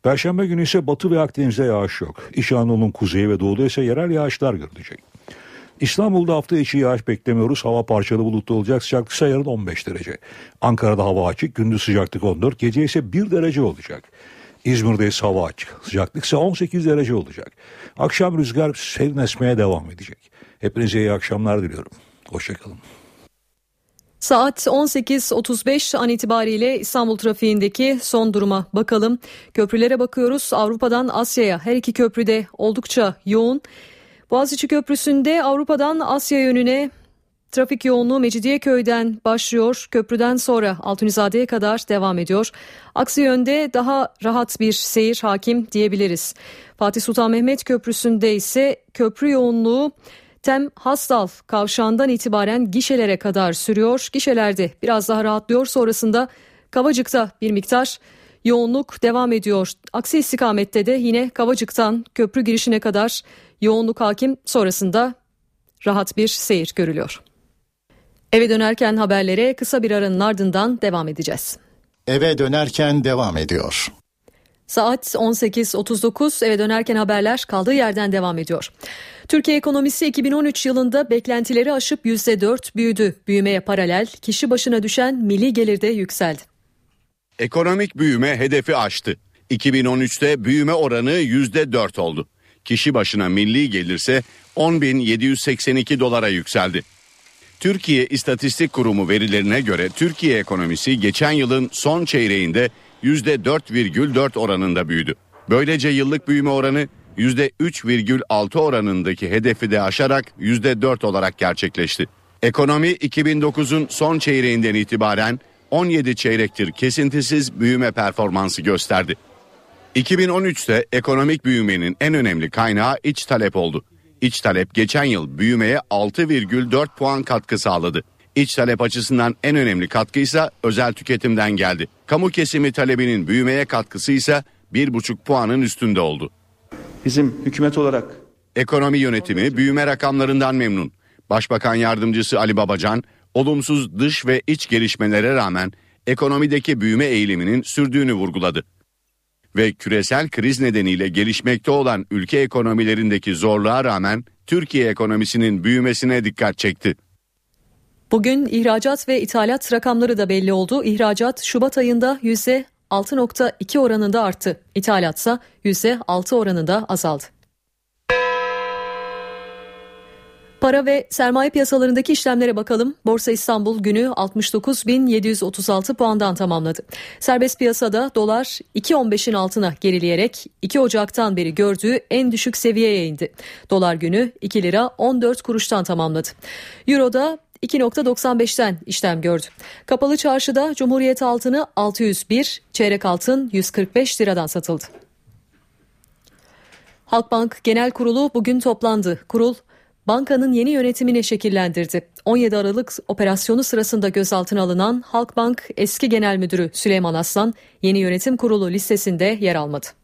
Perşembe günü ise Batı ve Akdeniz'de yağış yok. İç Anadolu'nun kuzeyi ve doğuda ise yerel yağışlar görülecek. İstanbul'da hafta içi yağış beklemiyoruz. Hava parçalı bulutlu olacak. Sıcaklık ise yarın 15 derece. Ankara'da hava açık. Gündüz sıcaklık 14. Gece ise 1 derece olacak. İzmir'de ise hava açık. Sıcaklık ise 18 derece olacak. Akşam rüzgar serin esmeye devam edecek. Hepinize iyi akşamlar diliyorum. Hoşçakalın. Saat 18.35 an itibariyle İstanbul trafiğindeki son duruma bakalım. Köprülere bakıyoruz. Avrupa'dan Asya'ya her iki köprüde oldukça yoğun. Boğaziçi Köprüsü'nde Avrupa'dan Asya yönüne Trafik yoğunluğu Mecidiyeköy'den başlıyor. Köprüden sonra Altunizade'ye kadar devam ediyor. Aksi yönde daha rahat bir seyir hakim diyebiliriz. Fatih Sultan Mehmet Köprüsü'nde ise köprü yoğunluğu Tem Hastal kavşağından itibaren gişelere kadar sürüyor. Gişelerde biraz daha rahatlıyor. Sonrasında Kavacık'ta bir miktar yoğunluk devam ediyor. Aksi istikamette de yine Kavacık'tan köprü girişine kadar yoğunluk hakim. Sonrasında rahat bir seyir görülüyor. Eve dönerken haberlere kısa bir aranın ardından devam edeceğiz. Eve dönerken devam ediyor. Saat 18.39 eve dönerken haberler kaldığı yerden devam ediyor. Türkiye ekonomisi 2013 yılında beklentileri aşıp %4 büyüdü. Büyümeye paralel kişi başına düşen milli gelir de yükseldi. Ekonomik büyüme hedefi aştı. 2013'te büyüme oranı %4 oldu. Kişi başına milli gelirse 10.782 dolara yükseldi. Türkiye İstatistik Kurumu verilerine göre Türkiye ekonomisi geçen yılın son çeyreğinde %4,4 oranında büyüdü. Böylece yıllık büyüme oranı %3,6 oranındaki hedefi de aşarak %4 olarak gerçekleşti. Ekonomi 2009'un son çeyreğinden itibaren 17 çeyrektir kesintisiz büyüme performansı gösterdi. 2013'te ekonomik büyümenin en önemli kaynağı iç talep oldu. İç talep geçen yıl büyümeye 6,4 puan katkı sağladı. İç talep açısından en önemli katkıysa özel tüketimden geldi. Kamu kesimi talebinin büyümeye katkısı ise 1,5 puanın üstünde oldu. Bizim hükümet olarak Ekonomi yönetimi büyüme rakamlarından memnun. Başbakan yardımcısı Ali Babacan, olumsuz dış ve iç gelişmelere rağmen ekonomideki büyüme eğiliminin sürdüğünü vurguladı. Ve küresel kriz nedeniyle gelişmekte olan ülke ekonomilerindeki zorluğa rağmen Türkiye ekonomisinin büyümesine dikkat çekti. Bugün ihracat ve ithalat rakamları da belli oldu. İhracat Şubat ayında %6.2 oranında arttı. İthalatsa %6 oranında azaldı. Para ve sermaye piyasalarındaki işlemlere bakalım. Borsa İstanbul günü 69.736 puandan tamamladı. Serbest piyasada dolar 2.15'in altına gerileyerek 2 Ocak'tan beri gördüğü en düşük seviyeye indi. Dolar günü 2 lira 14 kuruştan tamamladı. Euro'da 2.95'ten işlem gördü. Kapalı çarşıda Cumhuriyet altını 601, çeyrek altın 145 liradan satıldı. Halkbank Genel Kurulu bugün toplandı. Kurul bankanın yeni yönetimini şekillendirdi. 17 Aralık operasyonu sırasında gözaltına alınan Halkbank eski genel müdürü Süleyman Aslan yeni yönetim kurulu listesinde yer almadı.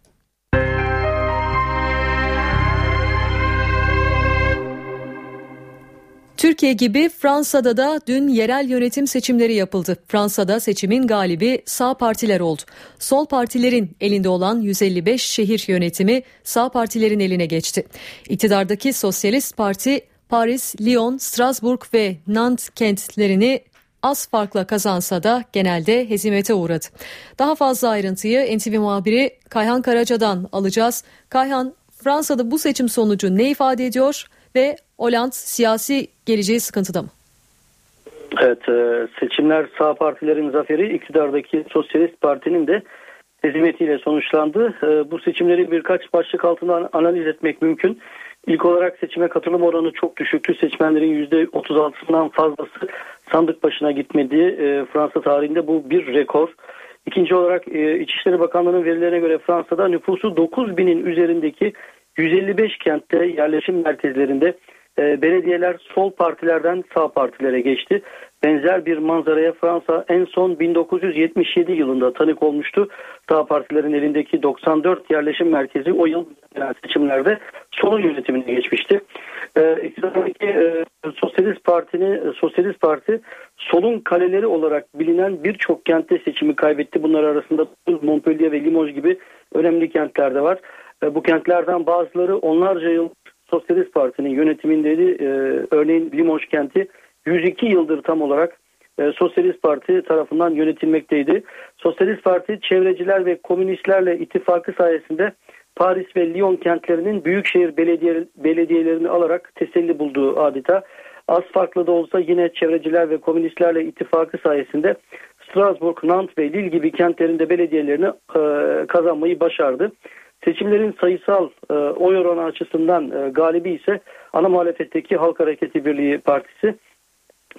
Türkiye gibi Fransa'da da dün yerel yönetim seçimleri yapıldı. Fransa'da seçimin galibi sağ partiler oldu. Sol partilerin elinde olan 155 şehir yönetimi sağ partilerin eline geçti. İktidardaki Sosyalist Parti Paris, Lyon, Strasbourg ve Nantes kentlerini az farkla kazansa da genelde hezimete uğradı. Daha fazla ayrıntıyı NTV muhabiri Kayhan Karaca'dan alacağız. Kayhan, Fransa'da bu seçim sonucu ne ifade ediyor ve Hollande siyasi geleceği sıkıntıda mı? Evet e, seçimler sağ partilerin zaferi iktidardaki Sosyalist Parti'nin de hezimetiyle sonuçlandı. E, bu seçimleri birkaç başlık altında analiz etmek mümkün. İlk olarak seçime katılım oranı çok düşüktü. Seçmenlerin %36'sından fazlası sandık başına gitmedi. E, Fransa tarihinde bu bir rekor. İkinci olarak İçişleri Bakanlığı'nın verilerine göre Fransa'da nüfusu 9 binin üzerindeki 155 kentte yerleşim merkezlerinde e, belediyeler sol partilerden sağ partilere geçti. Benzer bir manzaraya Fransa en son 1977 yılında tanık olmuştu. Sağ partilerin elindeki 94 yerleşim merkezi o yıl seçimlerde solun yönetimine geçmişti. Ee, e, Sosyalist Parti'ni Sosyalist Parti solun kaleleri olarak bilinen birçok kentte seçimi kaybetti. Bunlar arasında Montpellier ve Limoges gibi önemli kentler de var. E, bu kentlerden bazıları onlarca yıl Sosyalist Parti'nin yönetimindeydi. E, örneğin Limoges kenti 102 yıldır tam olarak e, Sosyalist Parti tarafından yönetilmekteydi. Sosyalist Parti çevreciler ve komünistlerle ittifakı sayesinde Paris ve Lyon kentlerinin büyükşehir belediye, belediyelerini alarak teselli bulduğu adeta. Az farklı da olsa yine çevreciler ve komünistlerle ittifakı sayesinde Strasbourg, Nantes ve Lille gibi kentlerinde belediyelerini e, kazanmayı başardı. Seçimlerin sayısal e, oy oranı açısından e, galibi ise ana muhalefetteki Halk Hareketi Birliği Partisi.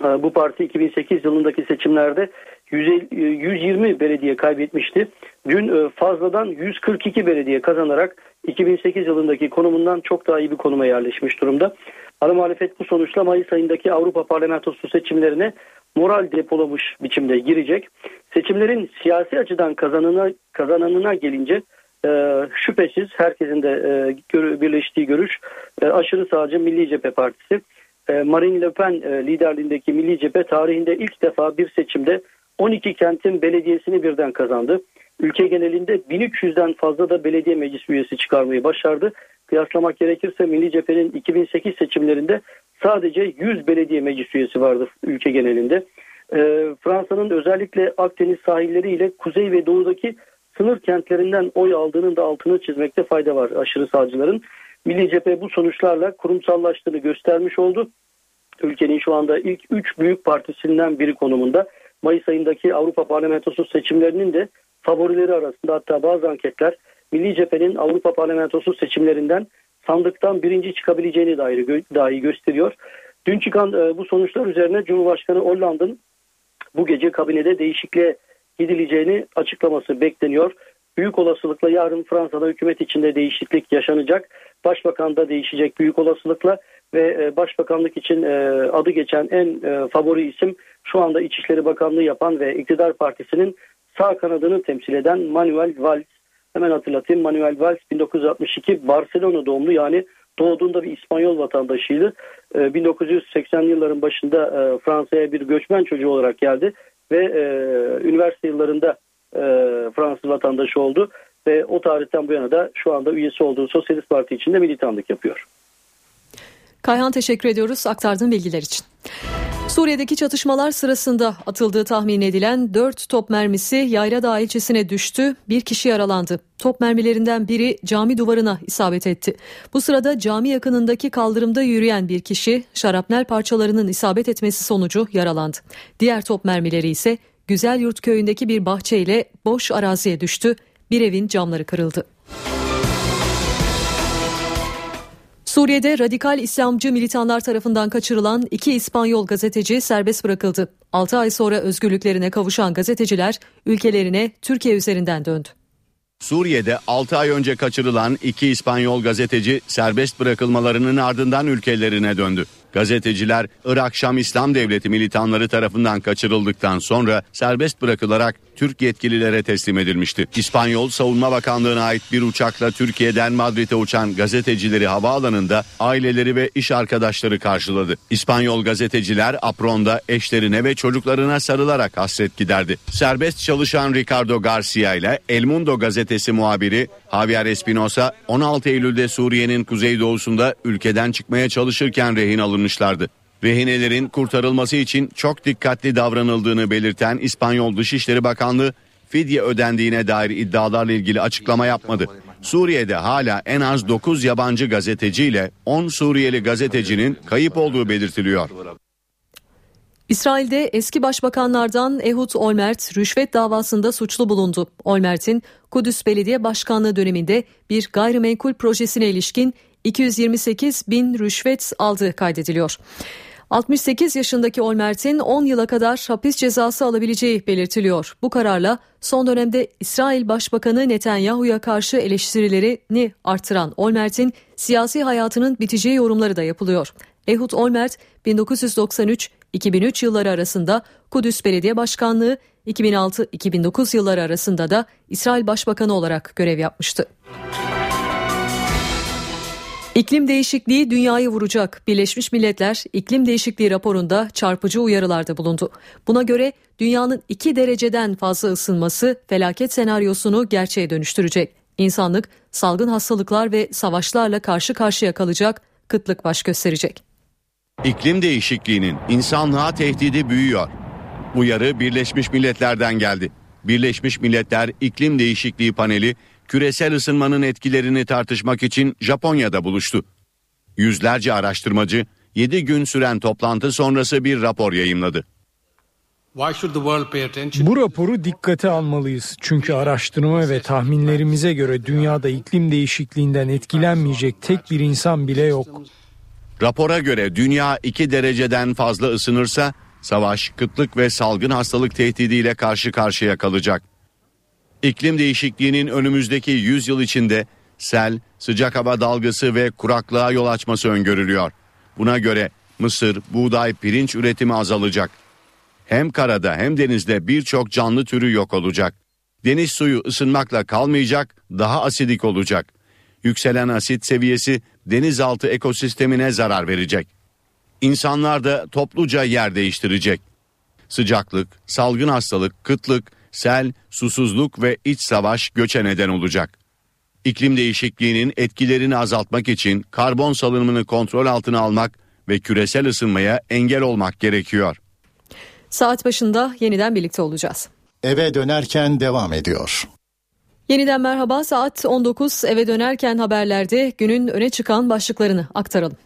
E, bu parti 2008 yılındaki seçimlerde 150, 120 e, belediye kaybetmişti. Dün e, fazladan 142 belediye kazanarak 2008 yılındaki konumundan çok daha iyi bir konuma yerleşmiş durumda. Ana muhalefet bu sonuçla Mayıs ayındaki Avrupa Parlamentosu seçimlerine moral depolamış biçimde girecek. Seçimlerin siyasi açıdan kazanına, kazananına gelince e, şüphesiz herkesin de e, gör, birleştiği görüş e, aşırı sağcı Milli Cephe Partisi. E, Marine Le Pen e, liderliğindeki Milli Cephe tarihinde ilk defa bir seçimde 12 kentin belediyesini birden kazandı. Ülke genelinde 1300'den fazla da belediye meclis üyesi çıkarmayı başardı. Kıyaslamak gerekirse Milli Cephe'nin 2008 seçimlerinde sadece 100 belediye meclis üyesi vardı ülke genelinde. E, Fransa'nın özellikle Akdeniz sahilleri ile kuzey ve doğudaki sınır kentlerinden oy aldığının da altını çizmekte fayda var aşırı sağcıların. Milli Cephe bu sonuçlarla kurumsallaştığını göstermiş oldu. Ülkenin şu anda ilk 3 büyük partisinden biri konumunda. Mayıs ayındaki Avrupa Parlamentosu seçimlerinin de favorileri arasında hatta bazı anketler Milli Cephe'nin Avrupa Parlamentosu seçimlerinden sandıktan birinci çıkabileceğini dair dahi gösteriyor. Dün çıkan e, bu sonuçlar üzerine Cumhurbaşkanı Hollande'ın bu gece kabinede değişikliğe gidileceğini açıklaması bekleniyor. Büyük olasılıkla yarın Fransa'da hükümet içinde değişiklik yaşanacak. Başbakan da değişecek büyük olasılıkla ve e, başbakanlık için e, adı geçen en e, favori isim şu anda İçişleri Bakanlığı yapan ve iktidar partisinin sağ kanadını temsil eden Manuel Valls. Hemen hatırlatayım Manuel Valls 1962 Barcelona doğumlu yani doğduğunda bir İspanyol vatandaşıydı. 1980 yılların başında Fransa'ya bir göçmen çocuğu olarak geldi ve üniversite yıllarında Fransız vatandaşı oldu ve o tarihten bu yana da şu anda üyesi olduğu Sosyalist Parti içinde militanlık yapıyor. Kayhan teşekkür ediyoruz aktardığın bilgiler için. Suriye'deki çatışmalar sırasında atıldığı tahmin edilen 4 top mermisi Yayladağ ilçesine düştü. Bir kişi yaralandı. Top mermilerinden biri cami duvarına isabet etti. Bu sırada cami yakınındaki kaldırımda yürüyen bir kişi şarapnel parçalarının isabet etmesi sonucu yaralandı. Diğer top mermileri ise Güzel Yurt köyündeki bir bahçeyle boş araziye düştü. Bir evin camları kırıldı. Suriye'de radikal İslamcı militanlar tarafından kaçırılan iki İspanyol gazeteci serbest bırakıldı. 6 ay sonra özgürlüklerine kavuşan gazeteciler ülkelerine Türkiye üzerinden döndü. Suriye'de 6 ay önce kaçırılan iki İspanyol gazeteci serbest bırakılmalarının ardından ülkelerine döndü. Gazeteciler Irak Şam İslam Devleti militanları tarafından kaçırıldıktan sonra serbest bırakılarak Türk yetkililere teslim edilmişti. İspanyol Savunma Bakanlığı'na ait bir uçakla Türkiye'den Madrid'e uçan gazetecileri havaalanında aileleri ve iş arkadaşları karşıladı. İspanyol gazeteciler apronda eşlerine ve çocuklarına sarılarak hasret giderdi. Serbest çalışan Ricardo Garcia ile El Mundo gazetesi muhabiri Javier Espinosa 16 Eylül'de Suriye'nin kuzeydoğusunda ülkeden çıkmaya çalışırken rehin alınmışlardı. Rehinelerin kurtarılması için çok dikkatli davranıldığını belirten İspanyol Dışişleri Bakanlığı fidye ödendiğine dair iddialarla ilgili açıklama yapmadı. Suriye'de hala en az 9 yabancı gazeteciyle 10 Suriyeli gazetecinin kayıp olduğu belirtiliyor. İsrail'de eski başbakanlardan Ehud Olmert rüşvet davasında suçlu bulundu. Olmert'in Kudüs Belediye Başkanlığı döneminde bir gayrimenkul projesine ilişkin 228 bin rüşvet aldığı kaydediliyor. 68 yaşındaki Olmert'in 10 yıla kadar hapis cezası alabileceği belirtiliyor. Bu kararla son dönemde İsrail Başbakanı Netanyahu'ya karşı eleştirilerini artıran Olmert'in siyasi hayatının biteceği yorumları da yapılıyor. Ehud Olmert 1993-2003 yılları arasında Kudüs Belediye Başkanlığı, 2006-2009 yılları arasında da İsrail Başbakanı olarak görev yapmıştı. İklim değişikliği dünyayı vuracak. Birleşmiş Milletler iklim değişikliği raporunda çarpıcı uyarılarda bulundu. Buna göre dünyanın 2 dereceden fazla ısınması felaket senaryosunu gerçeğe dönüştürecek. İnsanlık salgın hastalıklar ve savaşlarla karşı karşıya kalacak, kıtlık baş gösterecek. İklim değişikliğinin insanlığa tehdidi büyüyor. Uyarı Birleşmiş Milletler'den geldi. Birleşmiş Milletler İklim Değişikliği Paneli küresel ısınmanın etkilerini tartışmak için Japonya'da buluştu. Yüzlerce araştırmacı 7 gün süren toplantı sonrası bir rapor yayımladı. Bu raporu dikkate almalıyız. Çünkü araştırma ve tahminlerimize göre dünyada iklim değişikliğinden etkilenmeyecek tek bir insan bile yok. Rapora göre dünya 2 dereceden fazla ısınırsa savaş, kıtlık ve salgın hastalık tehdidiyle karşı karşıya kalacak. İklim değişikliğinin önümüzdeki 100 yıl içinde sel, sıcak hava dalgası ve kuraklığa yol açması öngörülüyor. Buna göre mısır, buğday, pirinç üretimi azalacak. Hem karada hem denizde birçok canlı türü yok olacak. Deniz suyu ısınmakla kalmayacak, daha asidik olacak. Yükselen asit seviyesi denizaltı ekosistemine zarar verecek. İnsanlar da topluca yer değiştirecek. Sıcaklık, salgın hastalık, kıtlık, sel, susuzluk ve iç savaş göçe neden olacak. İklim değişikliğinin etkilerini azaltmak için karbon salınımını kontrol altına almak ve küresel ısınmaya engel olmak gerekiyor. Saat başında yeniden birlikte olacağız. Eve dönerken devam ediyor. Yeniden merhaba saat 19 eve dönerken haberlerde günün öne çıkan başlıklarını aktaralım.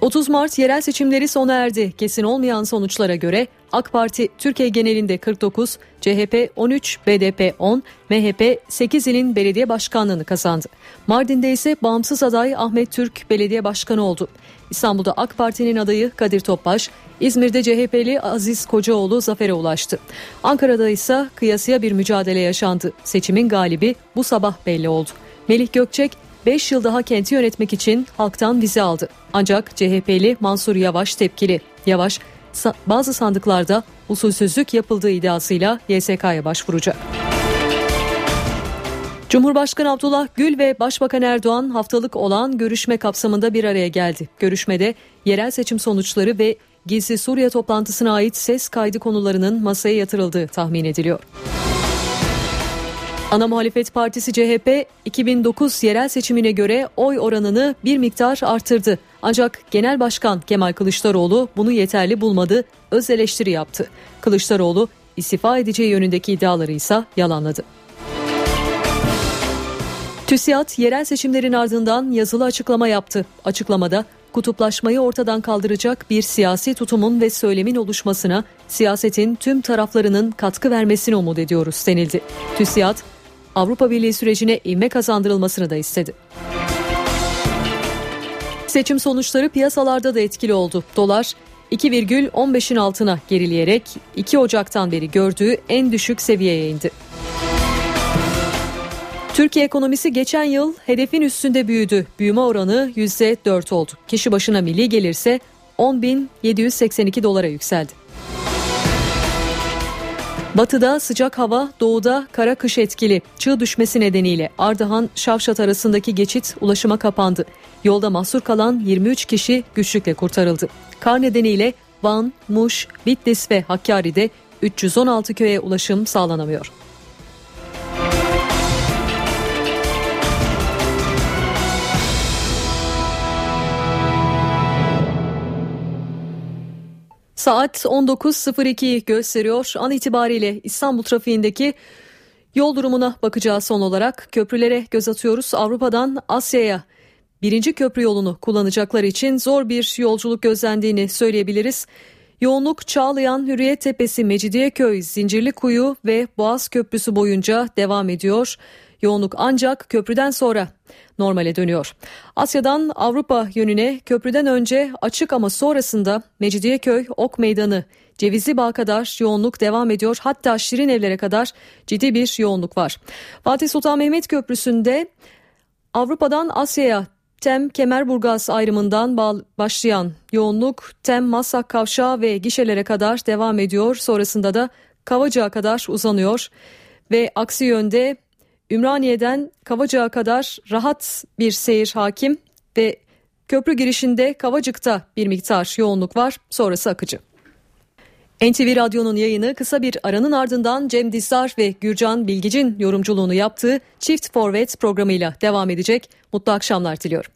30 Mart yerel seçimleri sona erdi. Kesin olmayan sonuçlara göre AK Parti Türkiye genelinde 49, CHP 13, BDP 10, MHP 8 ilin belediye başkanlığını kazandı. Mardin'de ise bağımsız aday Ahmet Türk belediye başkanı oldu. İstanbul'da AK Parti'nin adayı Kadir Topbaş, İzmir'de CHP'li Aziz Kocaoğlu zafere ulaştı. Ankara'da ise kıyasıya bir mücadele yaşandı. Seçimin galibi bu sabah belli oldu. Melih Gökçek 5 yıl daha kenti yönetmek için halktan vize aldı. Ancak CHP'li Mansur Yavaş tepkili. Yavaş bazı sandıklarda usulsüzlük yapıldığı iddiasıyla YSK'ya başvuracak. Cumhurbaşkanı Abdullah Gül ve Başbakan Erdoğan haftalık olan görüşme kapsamında bir araya geldi. Görüşmede yerel seçim sonuçları ve gizli Suriye toplantısına ait ses kaydı konularının masaya yatırıldığı tahmin ediliyor. Ana Muhalefet Partisi CHP 2009 yerel seçimine göre oy oranını bir miktar artırdı. Ancak Genel Başkan Kemal Kılıçdaroğlu bunu yeterli bulmadı, öz eleştiri yaptı. Kılıçdaroğlu istifa edeceği yönündeki iddiaları ise yalanladı. TÜSİAD yerel seçimlerin ardından yazılı açıklama yaptı. Açıklamada kutuplaşmayı ortadan kaldıracak bir siyasi tutumun ve söylemin oluşmasına siyasetin tüm taraflarının katkı vermesini umut ediyoruz denildi. TÜSİAD Avrupa Birliği sürecine ivme kazandırılmasını da istedi. Seçim sonuçları piyasalarda da etkili oldu. Dolar 2,15'in altına gerileyerek 2 Ocak'tan beri gördüğü en düşük seviyeye indi. Türkiye ekonomisi geçen yıl hedefin üstünde büyüdü. Büyüme oranı %4 oldu. Kişi başına milli gelirse 10.782 dolara yükseldi. Batıda sıcak hava, doğuda kara kış etkili. Çığ düşmesi nedeniyle Ardahan Şavşat arasındaki geçit ulaşıma kapandı. Yolda mahsur kalan 23 kişi güçlükle kurtarıldı. Kar nedeniyle Van, Muş, Bitlis ve Hakkari'de 316 köye ulaşım sağlanamıyor. Saat 19.02 gösteriyor. An itibariyle İstanbul trafiğindeki yol durumuna bakacağız son olarak. Köprülere göz atıyoruz. Avrupa'dan Asya'ya birinci köprü yolunu kullanacaklar için zor bir yolculuk gözlendiğini söyleyebiliriz. Yoğunluk Çağlayan, Hürriyet Tepesi, Mecidiyeköy, Zincirlikuyu ve Boğaz Köprüsü boyunca devam ediyor. Yoğunluk ancak köprüden sonra normale dönüyor. Asya'dan Avrupa yönüne köprüden önce açık ama sonrasında Mecidiyeköy, Ok Meydanı, Cevizli Bağ kadar yoğunluk devam ediyor. Hatta Şirin Evlere kadar ciddi bir yoğunluk var. Fatih Sultan Mehmet Köprüsü'nde Avrupa'dan Asya'ya Tem Kemerburgaz ayrımından başlayan yoğunluk Tem Masak Kavşağı ve gişelere kadar devam ediyor. Sonrasında da Kavacık'a kadar uzanıyor ve aksi yönde Ümraniye'den Kavacık'a kadar rahat bir seyir hakim ve köprü girişinde Kavacık'ta bir miktar yoğunluk var sonrası akıcı. NTV Radyo'nun yayını kısa bir aranın ardından Cem Dizdar ve Gürcan Bilgic'in yorumculuğunu yaptığı Çift Forvet programıyla devam edecek. Mutlu akşamlar diliyorum.